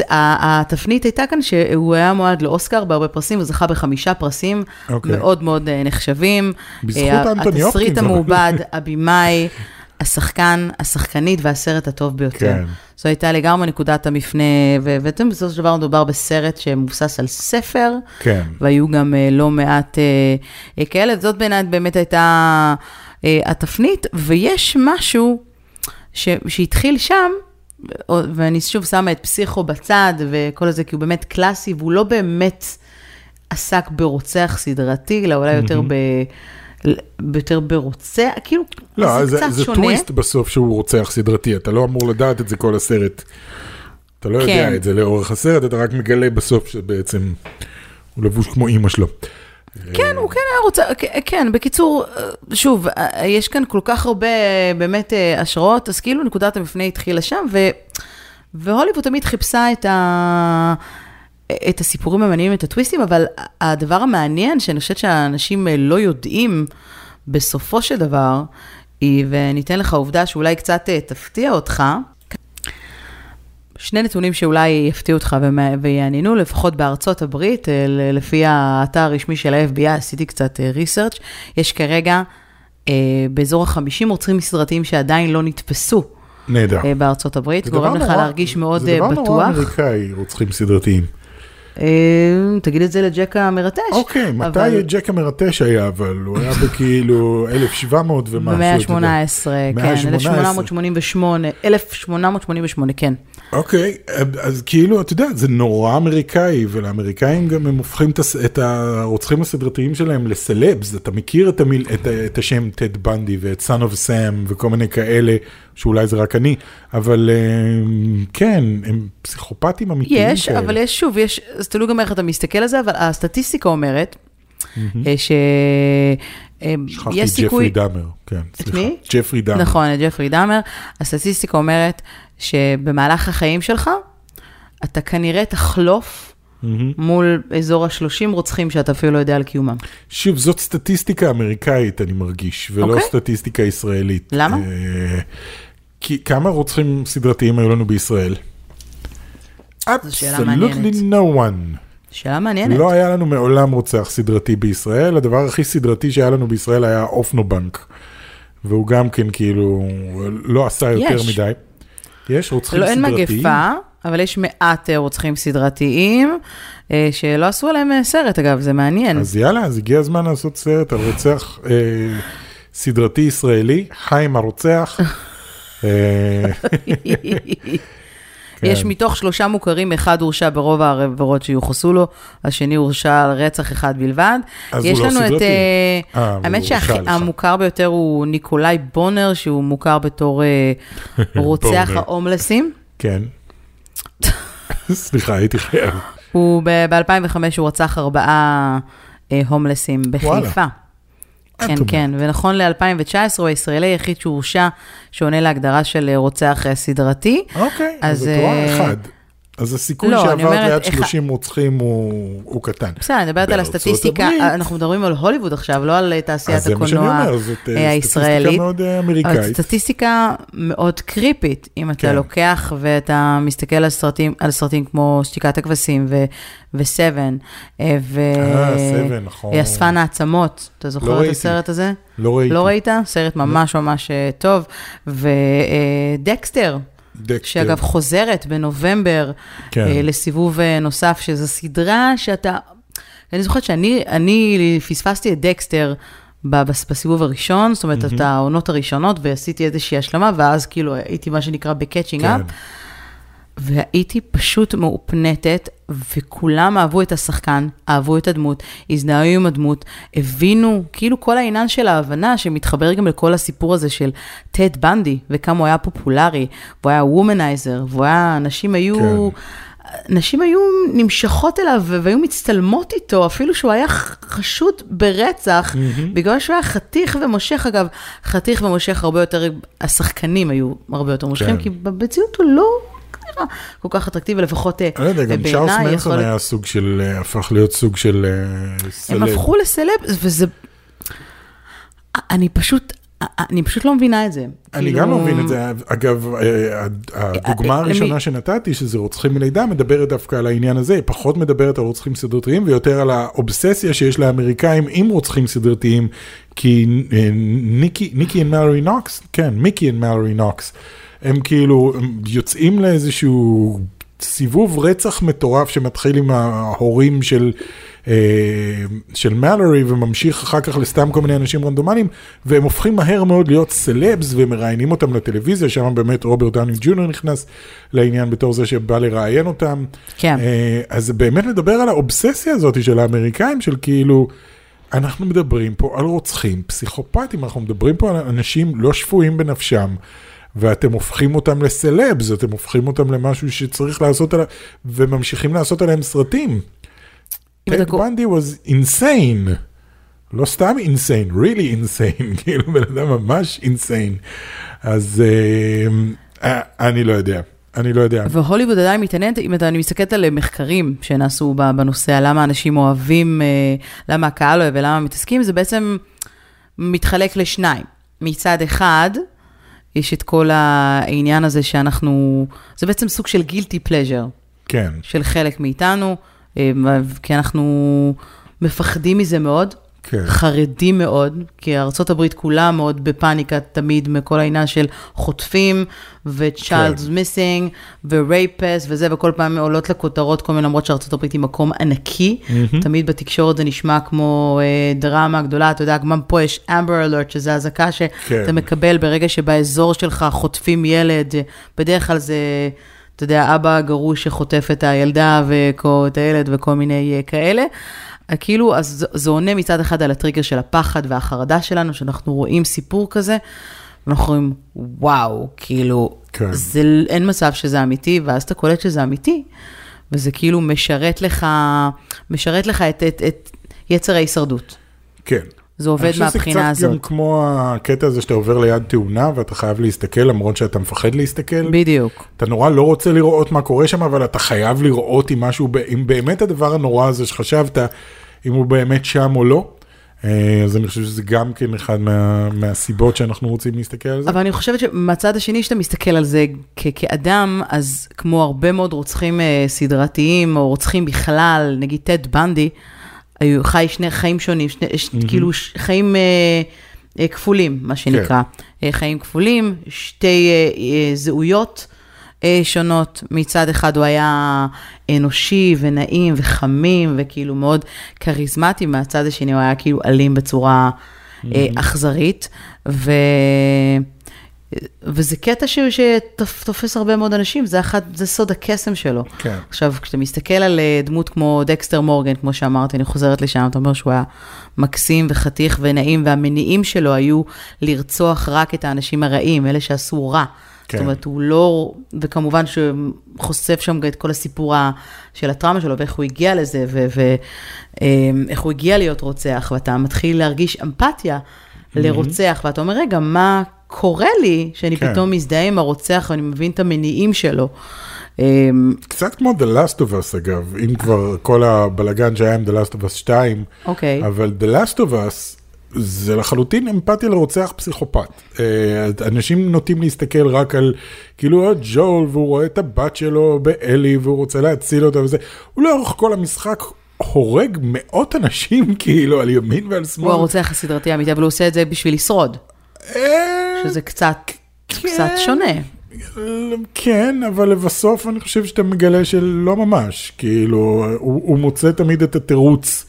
uh, התפנית הייתה כאן שהוא היה מועד לאוסקר בהרבה פרסים, הוא זכה בחמישה פרסים אוקיי. מאוד מאוד נחשבים. בזכות אה, אנטוני הופקינס, התסריט. המעובד, הבמאי, השחקן, השחקנית והסרט הטוב ביותר. כן. זו הייתה לגמרי נקודת המפנה, ואתם בסופו של דבר מדובר בסרט שמבוסס על ספר. כן. והיו גם uh, לא מעט uh, כאלה, זאת בעיניי באמת הייתה התפנית, ויש משהו ש- שהתחיל שם, ואני שוב שמה את פסיכו בצד וכל זה, כי הוא באמת קלאסי, והוא לא באמת עסק ברוצח סדרתי, אלא אולי יותר ב... יותר ברוצח, כאילו, לא, זה זה, קצת זה שונה. טוויסט בסוף שהוא רוצח סדרתי, אתה לא אמור לדעת את זה כל הסרט. אתה לא יודע כן. את זה לאורך הסרט, אתה רק מגלה בסוף שבעצם הוא לבוש כמו אימא שלו. כן, הוא כן היה רוצה, כן, בקיצור, אה, שוב, אה, יש כאן כל כך הרבה אה, באמת השראות, אז כאילו נקודת המפנה התחילה שם, ו, והוליווד תמיד חיפשה את, ה, את הסיפורים המעניינים, את הטוויסטים, אבל הדבר המעניין, שאני חושבת שהאנשים אה, לא יודעים בסופו של דבר, היא, וניתן לך עובדה שאולי קצת אה, תפתיע אותך, שני נתונים שאולי יפתיעו אותך ויעניינו, לפחות בארצות הברית, אה, לפי האתר הרשמי של ה-FBI, עשיתי קצת ריסרצ', יש כרגע אה, באזור ה-50 רוצחים סדרתיים שעדיין לא נתפסו נהדר. בארצות הברית, זה גורם לך נורא- להרגיש מאוד זה אה, דבר נורא בטוח. אמריקאי, רוצחים סדרתיים. אה, תגיד את זה לג'ק המרטש. אוקיי, מתי ג'ק המרטש היה, אבל הוא היה בכאילו 1700 ומשהו. במאה אתה יודע. ה-18, כן, 118. 1888, 1888, כן. אוקיי, אז כאילו, אתה יודע, זה נורא אמריקאי, ולאמריקאים גם הם הופכים את הרוצחים הסדרתיים שלהם לסלבס. אתה מכיר את השם טד בנדי ואת Son of Sam וכל מיני כאלה, שאולי זה רק אני, אבל אה, כן, הם פסיכופטים אמיתיים יש, כאלה. אבל יש, שוב, יש, אז תלוי גם איך אתה מסתכל על זה, אבל הסטטיסטיקה אומרת, אה, ש... אה, שכחתי יש את סיכוי... ג'פרי דאמר, כן, סליחה. מי? ג'פרי דאמר. נכון, את ג'פרי דאמר. הסטטיסטיקה אומרת שבמהלך החיים שלך, אתה כנראה תחלוף. מול אזור ה-30 רוצחים שאתה אפילו לא יודע על קיומם. שוב, זאת סטטיסטיקה אמריקאית, אני מרגיש, ולא אוקיי. סטטיסטיקה ישראלית. למה? אה, כי כמה רוצחים סדרתיים היו לנו בישראל? Absolutely מעניינת. no one. שאלה מעניינת. לא היה לנו מעולם רוצח סדרתי בישראל, הדבר הכי סדרתי שהיה לנו בישראל היה אופנובנק. והוא גם כן כאילו לא עשה יותר יש. מדי. יש רוצחים לא, אין סדרתיים? מגפה, אבל יש מעט אה, רוצחים סדרתיים, אה, שלא עשו עליהם אה, סרט, אגב, זה מעניין. אז יאללה, אז הגיע הזמן לעשות סרט על רוצח אה, סדרתי ישראלי, חיים הרוצח. אה, יש כן. מתוך שלושה מוכרים, אחד הורשע ברוב העבירות שיוחסו לו, השני הורשע על רצח אחד בלבד. אז יש הוא לא לנו את... סדרתי. אבל האמת. שהמוכר ביותר הוא ניקולאי בונר, שהוא מוכר בתור רוצח. ההומלסים. כן. סליחה, הייתי חייב. הוא ב-2005 הוא רצח ארבעה הומלסים בחיפה. כן. כן, ונכון ל-2019 הוא הישראלי היחיד שהורשע, שעונה להגדרה של רוצח אה, סדרתי. אוקיי, אז, את רואה אה, אחד. אז הסיכוי לא, שעברת ליד איך- 30 רוצחים הוא הוא קטן. בסדר, אני מדברת על הסטטיסטיקה, הברית- אנחנו מדברים על הוליווד עכשיו, לא על תעשיית אז זה מה שאני הקולנוע אומר, זאת אה, אה, סטטיסטיקה הישראלית. מאוד אה, אמריקאית. סטטיסטיקה מאוד קריפית, אם אתה כן. לוקח ואתה מסתכל על סרטים, על סרטים כמו שתיקת הכבשים ו- ו Seven, אה, ו... אה, Seven, נכון. אספן העצמות, אתה זוכר את ראיתי. הסרט הזה? לא ראיתי. לא ראית? סרט ממש ממש אה, טוב. ודקסטר, דקסטר. שאגב חוזרת בנובמבר כן. אה, לסיבוב אה, נוסף, שזו סדרה שאתה... אני זוכרת שאני אני פספסתי את דקסטר בסיבוב הראשון, זאת אומרת, את העונות הראשונות, ועשיתי איזושהי השלמה, ואז כאילו הייתי מה שנקרא ב catching up. כן. והייתי פשוט מאופנטת, וכולם אהבו את השחקן, אהבו את הדמות, הזדהו עם הדמות, הבינו, כאילו כל העניין של ההבנה שמתחבר גם לכל הסיפור הזה של טד בנדי, וכמה הוא היה פופולרי, והוא היה וומנייזר, והוא היה, נשים היו... נשים היו נמשכות אליו והיו מצטלמות איתו, אפילו שהוא היה חשוד ברצח, בגלל שהוא היה חתיך ומושך. אגב, חתיך ומושך הרבה יותר, השחקנים היו הרבה יותר מושכים, כן. כי במציאות הוא לא נראה כל כך אטרקטיבי, לפחות אה, אני לא יודע, גם בעיניי צ'ארלס מנסון היה סוג של, אה, הפך להיות סוג של אה, הם סלב. הפכו לסלב, וזה... אני פשוט, אני פשוט לא מבינה את זה. אני כאילו- גם לא מבין את זה. אגב, אה, הדוגמה אה, הראשונה שנתתי, שזה רוצחים מלידה, מדברת דווקא על העניין הזה, היא פחות מדברת על רוצחים סדרתיים, ויותר על האובססיה שיש לאמריקאים עם רוצחים סדרתיים, כי אה, ניקי ניקי ומלורי נוקס, כן, מיקי ומלורי נוקס, הם כאילו הם יוצאים לאיזשהו סיבוב רצח מטורף שמתחיל עם ההורים של... אה, של מלורי וממשיך אחר כך לסתם כל מיני אנשים רנדומליים והם הופכים מהר מאוד להיות סלבס ומראיינים אותם לטלוויזיה שם באמת רוברט דאוני ג'וניור נכנס לעניין בתור זה שבא לראיין אותם. כן. אה, אז באמת לדבר על האובססיה הזאת של האמריקאים של כאילו אנחנו מדברים פה על רוצחים פסיכופטים אנחנו מדברים פה על אנשים לא שפויים בנפשם. ואתם הופכים אותם לסלבס, אתם הופכים אותם למשהו שצריך לעשות עליו, וממשיכים לעשות עליהם סרטים. טד בנדי was insane. לא סתם insane, really insane, כאילו בן אדם ממש insane. אז אה, אה, אני לא יודע, אני לא יודע. והוליווד עדיין מתעניינת, אם אתה, אני מסתכלת על מחקרים שנעשו בנושא, על למה אנשים אוהבים, אה, למה הקהל אוהב ולמה מתעסקים, זה בעצם מתחלק לשניים. מצד אחד, יש את כל העניין הזה שאנחנו, זה בעצם סוג של גילטי פלז'ר כן, של חלק מאיתנו, אה, כי אנחנו מפחדים מזה מאוד. כן. חרדים מאוד, כי ארה"ב כולה מאוד בפאניקה תמיד מכל העניין של חוטפים, ו-child's כן. missing, ו-rapist וזה, וכל פעם עולות לכותרות כל מיני, למרות שארה"ב היא מקום ענקי, תמיד בתקשורת זה נשמע כמו אה, דרמה גדולה, אתה יודע, גם פה יש אמבר אלרט, שזה אזעקה שאתה כן. מקבל ברגע שבאזור שלך חוטפים ילד, בדרך כלל זה... אתה יודע, אבא הגרוש שחוטף את הילדה ואת הילד וכל מיני אה, כאלה. כאילו, אז זה- עונה מצד אחד על הטריגר של הפחד והחרדה שלנו, שאנחנו רואים סיפור כזה, ואנחנו אומרים, וואו, כאילו, כן. זה, אין מצב שזה אמיתי, ואז אתה קולט שזה אמיתי, וזה כאילו משרת לך, משרת לך את, את, את יצר ההישרדות. כן. זה עובד אני חושב מהבחינה שזה קצת גם הזאת. כמו הקטע הזה שאתה עובר ליד תאונה ואתה חייב להסתכל למרות שאתה מפחד להסתכל. בדיוק. אתה נורא לא רוצה לראות מה קורה שם, אבל אתה חייב לראות אם משהו, אם באמת הדבר הנורא הזה שחשבת, אם הוא באמת שם או לא. אה, אז אני חושב שזה גם כן אחד מה, מהסיבות שאנחנו רוצים להסתכל על זה. אבל אני חושבת שמהצד השני, שאתה מסתכל על זה כ- כאדם, אז כמו הרבה מאוד רוצחים אה, סדרתיים, או רוצחים בכלל, נגיד טד בנדי, היו חי שני חיים שונים, שני, ש, כאילו ש, חיים אה, אה, כפולים, מה שנקרא. אה, חיים כפולים, שתי אה, אה, זהויות. אה, שונות, מצד אחד הוא היה אנושי ונעים וחמים וכאילו מאוד כריזמטי, מהצד השני הוא היה כאילו אלים בצורה אה, אכזרית, ו... וזה קטע ש- שתופס הרבה מאוד אנשים, זה, אחד, זה סוד הקסם שלו. כן. עכשיו, כשאתה מסתכל על אה, דמות כמו דקסטר מורגן, כמו שאמרתי, אני חוזרת לשם, אתה אומר שהוא היה מקסים וחתיך ונעים, והמניעים שלו היו לרצוח רק את האנשים הרעים, אלה שעשו רע. כן. זאת אומרת, הוא לא, וכמובן שהוא חושף שם את כל הסיפור של הטראומה שלו, ואיך הוא הגיע לזה, ואיך הוא הגיע להיות רוצח, ואתה מתחיל להרגיש אמפתיה לרוצח, ואתה אומר, רגע, מה קורה לי, שאני כן. פתאום מזדהה עם הרוצח, ואני מבין את המניעים שלו. אמ, קצת כמו The Last of Us אגב, אם כבר כל הבלגן שהיה עם The Last of Us 2, אוקיי. אבל The Last of Us זה לחלוטין אמפתיה לרוצח פסיכופת. אה, אנשים נוטים להסתכל רק על כאילו עוד ג'ול והוא רואה את הבת שלו באלי והוא רוצה להציל אותה וזה, הוא לאורך כל המשחק הורג מאות אנשים כאילו על ימין ועל שמאל. הוא הרוצח הסדרתי האמיתי, אבל הוא עושה את זה בשביל לשרוד, אה, שזה קצת, כן. קצת שונה. כן, אבל לבסוף אני חושב שאתה מגלה שלא ממש, כאילו, הוא, הוא מוצא תמיד את התירוץ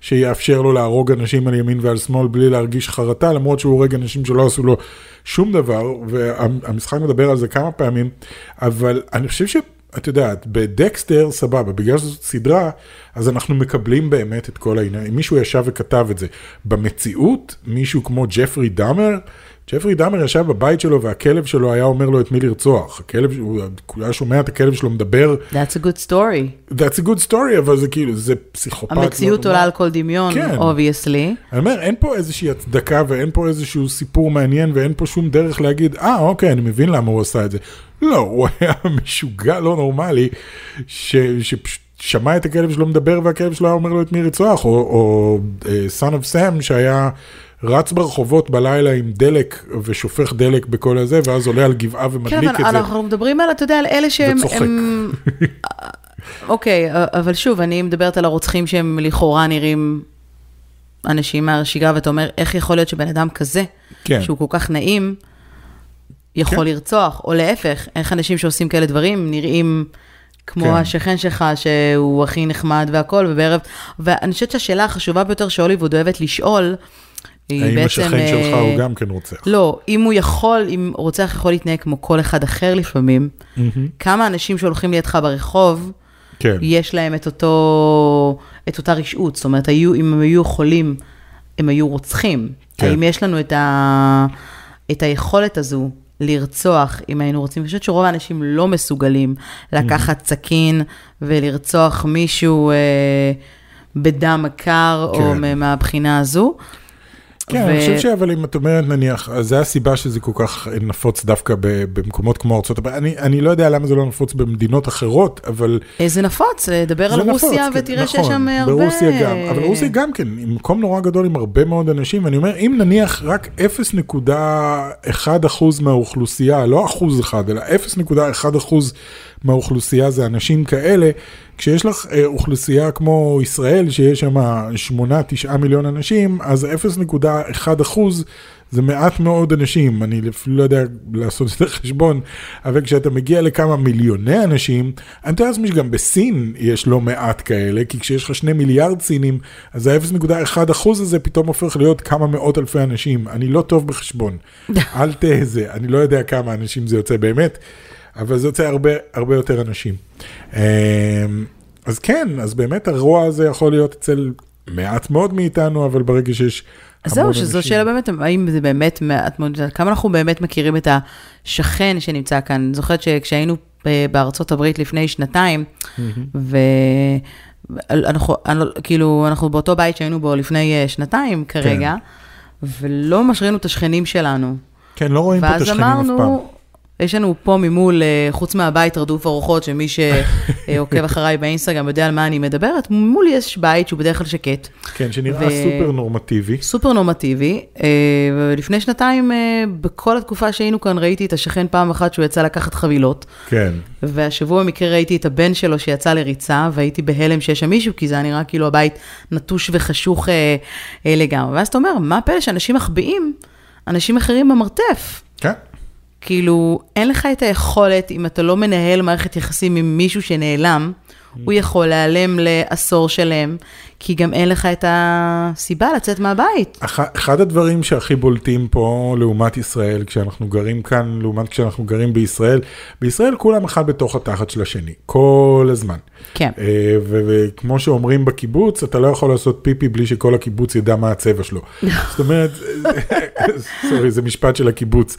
שיאפשר לו להרוג אנשים על ימין ועל שמאל בלי להרגיש חרטה, למרות שהוא הורג אנשים שלא עשו לו שום דבר, והמשחק מדבר על זה כמה פעמים, אבל אני חושב ש... את יודעת, בדקסטר סבבה, בגלל שזאת סדרה, אז אנחנו מקבלים באמת את כל העניין. אם מישהו ישב וכתב את זה. במציאות, מישהו כמו ג'פרי דאמר, ג'פרי דאמר ישב בבית שלו והכלב שלו היה אומר לו את מי לרצוח. הכלב, הוא היה שומע את הכלב שלו מדבר, That's a good story. That's a good story, אבל זה כאילו, זה פסיכופת. המציאות לא עולה נורמלי. על כל דמיון, כן. Obviously. אני אומר, אין פה איזושהי הצדקה ואין פה איזשהו סיפור מעניין ואין פה שום דרך להגיד, אה, אוקיי, אני מבין למה הוא עשה את זה. לא, הוא היה משוגע לא נורמלי, ש, שפשוט שמע את הכלב שלו מדבר והכלב שלו היה אומר לו את מי לרצוח, או, או uh, son of Sam שהיה רץ ברחובות בלילה עם דלק ושופך דלק בכל הזה, ואז עולה על גבעה כן, ומדליק אבל את זה. אנחנו מדברים על, אתה יודע, על אלה שהם... וצוחק. הם- אוקיי, אבל שוב, אני מדברת על הרוצחים שהם לכאורה נראים אנשים מהשגרה, ואתה אומר, איך יכול להיות שבן אדם כזה, כן. שהוא כל כך נעים, יכול כן. לרצוח, או להפך, איך אנשים שעושים כאלה דברים נראים כמו כן. השכן שלך, שהוא הכי נחמד והכול, ובערב... ואני חושבת שהשאלה החשובה ביותר שהוליווד אוהבת לשאול, היא האם בעצם... השכן שלך אה, הוא גם כן רוצח? לא, אם הוא יכול, אם רוצח יכול להתנהג כמו כל אחד אחר לפעמים, כמה אנשים שהולכים לידך ברחוב, כן. יש להם את אותו, את אותה רשעות, זאת אומרת, היו, אם הם היו יכולים, הם היו רוצחים. כן. האם יש לנו את, ה, את היכולת הזו לרצוח, אם היינו רוצים? אני חושבת שרוב האנשים לא מסוגלים לקחת סכין ולרצוח מישהו אה, בדם קר, או כן. מהבחינה הזו. כן, ו- אני חושב שאבל אם את אומרת נניח, אז זה הסיבה שזה כל כך נפוץ דווקא במקומות כמו הברית. אני, אני לא יודע למה זה לא נפוץ במדינות אחרות, אבל אה, זה נפוץ, אה, דבר על זה נפוץ, רוסיה כן, ותראה נכון, שיש שם הרבה... ברוסיה גם, אבל רוסיה גם כן, עם מקום נורא גדול עם הרבה מאוד אנשים, ואני אומר, אם נניח רק 0.1 אחוז מהאוכלוסייה, לא אחוז אחד, אלא 0.1 אחוז מהאוכלוסייה זה אנשים כאלה, כשיש לך אה, אוכלוסייה כמו ישראל, שיש שם 8-9 מיליון אנשים, אז 0.1 אחוז זה מעט מאוד אנשים, אני אפילו לא יודע לעשות את החשבון, אבל כשאתה מגיע לכמה מיליוני אנשים, אני מתאר לעצמי שגם בסין יש לא מעט כאלה, כי כשיש לך שני מיליארד סינים, אז ה-0.1 אחוז הזה פתאום הופך להיות כמה מאות אלפי אנשים. אני לא טוב בחשבון, אל תזה, אני לא יודע כמה אנשים זה יוצא באמת, אבל זה יוצא הרבה, הרבה יותר אנשים. אמ, אז כן, אז באמת הרוע הזה יכול להיות אצל מעט מאוד מאיתנו, אבל ברגע שיש אז זהו, שזו שאלה באמת, האם זה באמת מעט מאוד, כמה אנחנו באמת מכירים את השכן שנמצא כאן. אני זוכרת שכשהיינו ב- בארצות הברית לפני שנתיים, ואנחנו, כאילו, אנחנו באותו בית שהיינו בו לפני אה, שנתיים כרגע, ולא ממש ראינו את השכנים שלנו. כן, לא רואים פה את ואז השכנים אף פעם. אמרנו, יש לנו פה ממול, אה, חוץ מהבית רדוף ארוחות, שמי שעוקב אחריי באינסטגרם יודע על מה אני מדברת, ממול יש בית שהוא בדרך כלל שקט. כן, שנראה ו- סופר נורמטיבי. סופר נורמטיבי, אה, ולפני שנתיים, אה, בכל התקופה שהיינו כאן, ראיתי את השכן פעם אחת שהוא יצא לקחת חבילות, כן, והשבוע במקרה ראיתי את הבן שלו שיצא לריצה, והייתי בהלם שיש שם מישהו, כי זה היה נראה כאילו הבית נטוש וחשוך אה, אה, לגמרי. ואז אתה אומר, מה הפלא שאנשים מחביאים אנשים אחרים במרתף? כן. כאילו, אין לך את היכולת, אם אתה לא מנהל מערכת יחסים עם מישהו שנעלם, הוא יכול להיעלם לעשור שלם, כי גם אין לך את הסיבה לצאת מהבית. אח- אחד הדברים שהכי בולטים פה לעומת ישראל, כשאנחנו גרים כאן, לעומת כשאנחנו גרים בישראל, בישראל כולם אחד בתוך התחת של השני, כל הזמן. כן. אה, וכמו שאומרים בקיבוץ, אתה לא יכול לעשות פיפי בלי שכל הקיבוץ ידע מה הצבע שלו. זאת אומרת, sorry, זה משפט של הקיבוץ.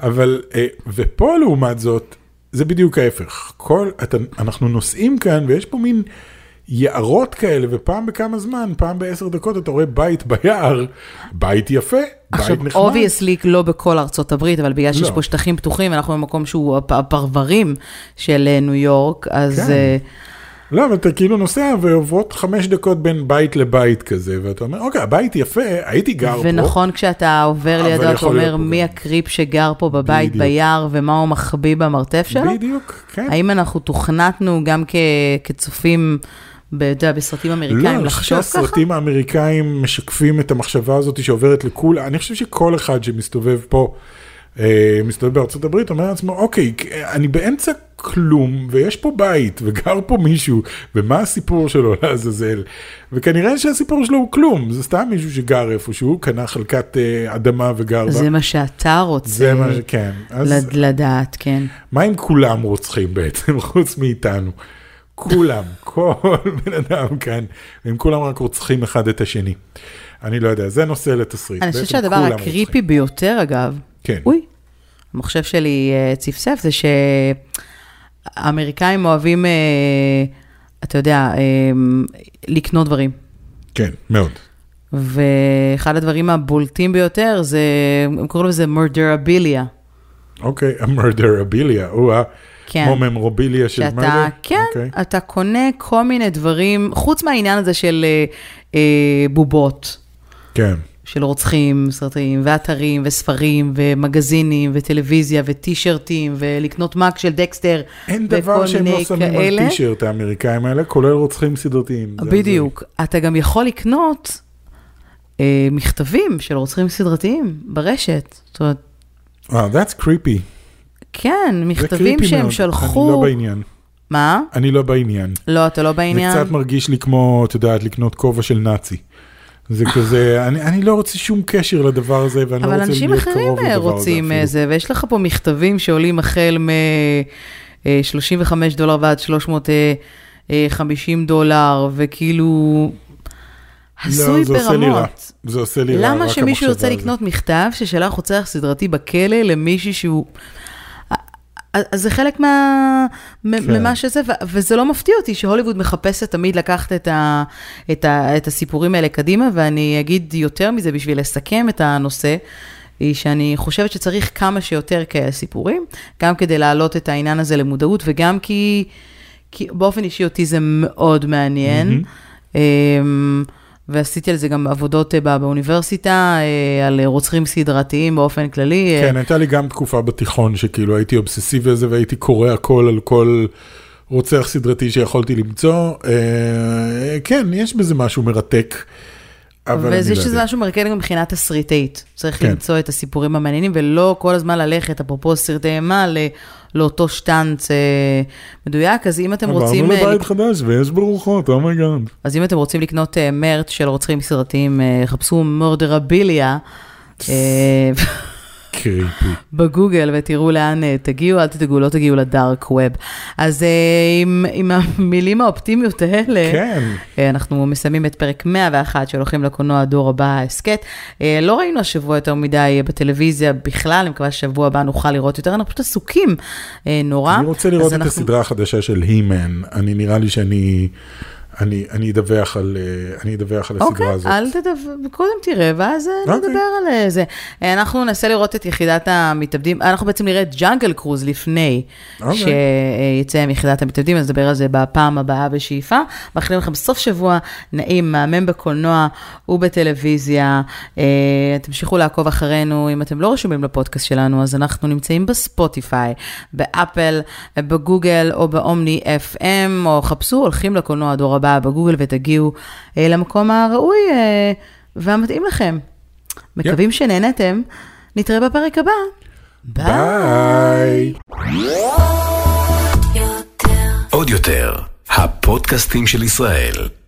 אבל, אה, ופה לעומת זאת, זה בדיוק ההפך. כל, אתה, אנחנו נוסעים כאן ויש פה מין יערות כאלה, ופעם בכמה זמן, פעם בעשר דקות אתה רואה בית ביער, בית יפה, עכשיו, בית נחמד. obviously לא בכל ארצות הברית, אבל בגלל שיש לא. פה שטחים פתוחים, אנחנו במקום שהוא הפ- הפרברים של אה, ניו יורק, אז... כן. אה, לא, אבל אתה כאילו נוסע ועוברות חמש דקות בין בית לבית כזה, ואתה אומר, אוקיי, הבית יפה, הייתי גר פה. ונכון, כשאתה עובר לידו, אתה אומר, מי. הקריפ שגר פה בבית בדיוק. ביער, ומה הוא מחביא במרתף שלו? בדיוק, כן. האם אנחנו תוכנתנו גם כ- כצופים, אתה יודע, בסרטים לא, אמריקאים, אני חושב לחשוב ככה? שהסרטים האמריקאים משקפים את המחשבה הזאת שעוברת לכולם. אני חושב שכל אחד שמסתובב פה, מסתובב בארצות הברית, אומר לעצמו, אוקיי, אני באמצע כלום, ויש פה בית, וגר פה מישהו, ומה הסיפור שלו לעזאזל? וכנראה שהסיפור שלו הוא כלום, זה סתם מישהו שגר איפשהו, קנה חלקת אה, אדמה וגר בה. זה מה שאתה רוצה זה מה. כן. אז לד- לדעת, כן. מה אם כולם רוצחים בעצם, חוץ מאיתנו? כולם, כל בן אדם כאן, הם כולם רק רוצחים אחד את השני. אני לא יודע, זה נושא לתסריט. אני חושבת שהדבר הקריפי רוצחים. ביותר, אגב, כן. אוי, המחשב שלי אה, צפצף, זה שהאמריקאים אוהבים, אה, אתה יודע, אה, לקנות דברים. כן, מאוד. ואחד הדברים הבולטים ביותר זה, הם קוראים לזה מורדרביליה. אוקיי, המרדרביליה, או ה... כן. כמו ממורביליה של שאתה, מרדר? כן, אוקיי. אתה קונה כל מיני דברים, חוץ מהעניין הזה של אה, אה, בובות. כן. של רוצחים סרטים, ואתרים, וספרים, ומגזינים, וטלוויזיה, וטישרטים, ולקנות מאק של דקסטר, אין וכל דבר שהם לא מיני שמים על כאלה. טישרט האמריקאים האלה, כולל רוצחים סדרתיים. זה בדיוק. אתה גם יכול לקנות אה, מכתבים של רוצחים סדרתיים ברשת. זאת אומרת. וואו, that's creepy. כן, זה מכתבים שהם מאוד. שלחו... אני לא בעניין. מה? אני לא בעניין. לא, אתה לא בעניין? זה קצת מרגיש לי כמו, את יודעת, לקנות כובע של נאצי. זה כזה, אני, אני לא רוצה שום קשר לדבר הזה, ואני לא אבל רוצה אנשים להיות אחרים קרוב אה, לדבר הזה רוצים אפילו. זה, ויש לך פה מכתבים שעולים החל מ-35 דולר ועד 350 דולר, וכאילו... הזוי לא. ברמות. זה עושה לי רע, רק למה שמישהו המחשבה ירצה. לקנות מכתב ששלח רוצח סדרתי בכלא למישהי שהוא... אז זה חלק מה, כן. ממה שזה, ו- וזה לא מפתיע אותי שהוליווד מחפשת תמיד לקחת את, ה, את, ה, את הסיפורים האלה קדימה, ואני אגיד יותר מזה בשביל לסכם את הנושא, היא שאני חושבת שצריך כמה שיותר כאלה סיפורים, גם כדי להעלות את העניין הזה למודעות, וגם כי, כי באופן אישי אותי זה מאוד מעניין. אמ, ועשיתי על זה גם עבודות אה, בא- באוניברסיטה, אה, על רוצחים סדרתיים באופן כללי. אה, כן, הייתה לי גם תקופה בתיכון שכאילו הייתי אובססיבי לזה והייתי קורא הכל על כל רוצח סדרתי שיכולתי למצוא. אה, כן, יש בזה משהו מרתק, אבל אני וזה לא שזה. משהו מרקד גם מבחינה תסריטאית. צריך כן. למצוא את הסיפורים המעניינים, ולא כל הזמן ללכת, אפרופו סרטי אימה, ל- לאותו שטאנץ אה, מדויק. אז אם אתם רוצים... אה, עברנו לבית חדש ויש בו רוחות, oh my God. אז אם אתם רוצים לקנות אה, merch של רוצחים סדרתיים, אה, חפשו murderabilia. אה, creepy. בגוגל ותראו לאן אה, תגיעו, אל תדאגו, לא תגיעו ל dark web. אז אה, עם, עם המילים האופטימיות האלה, כן. אה, אנחנו מסיימים את פרק 101 של הולכים לקולנוע הדור הבא ההסכת. לא ראינו השבוע יותר מדי בטלוויזיה בכלל, אני מקווה ששבוע הבא נוכל לראות יותר, אנחנו פשוט עסוקים נורא. אני רוצה לראות את אנחנו- הסדרה החדשה של הימן, אני נראה לי שאני, אני אני אדווח על אה, אני אדווח על הסדרה אוקיי, הזאת. אל תדבר, קודם תראה, ואז אה, אוקיי. נדבר על אה, זה. אנחנו ננסה לראות את יחידת המתאבדים, אנחנו בעצם נראה את ג'אנגל קרוז לפני אוקיי. שיצא עם יחידת המתאבדים, אז נדבר על זה בפעם הבאה בשאיפה. מאחלים לכם סוף שבוע נעים, מהמם בקולנוע ובטלוויזיה. תמשיכו לעקוב אחרינו, אם אתם לא רשומים לפודקאסט שלנו, אז אנחנו נמצאים בספוטיפיי, באפל, בגוגל או באומני FM, או חפשו הולכים לקולנוע הדור הבא בגוגל ותגיעו אה, למקום הראוי אה, והמתאים לכם. מקווים שנהנתם, נתראה בפרק הבא. ביי. עוד יותר, הפודקאסטים של ישראל.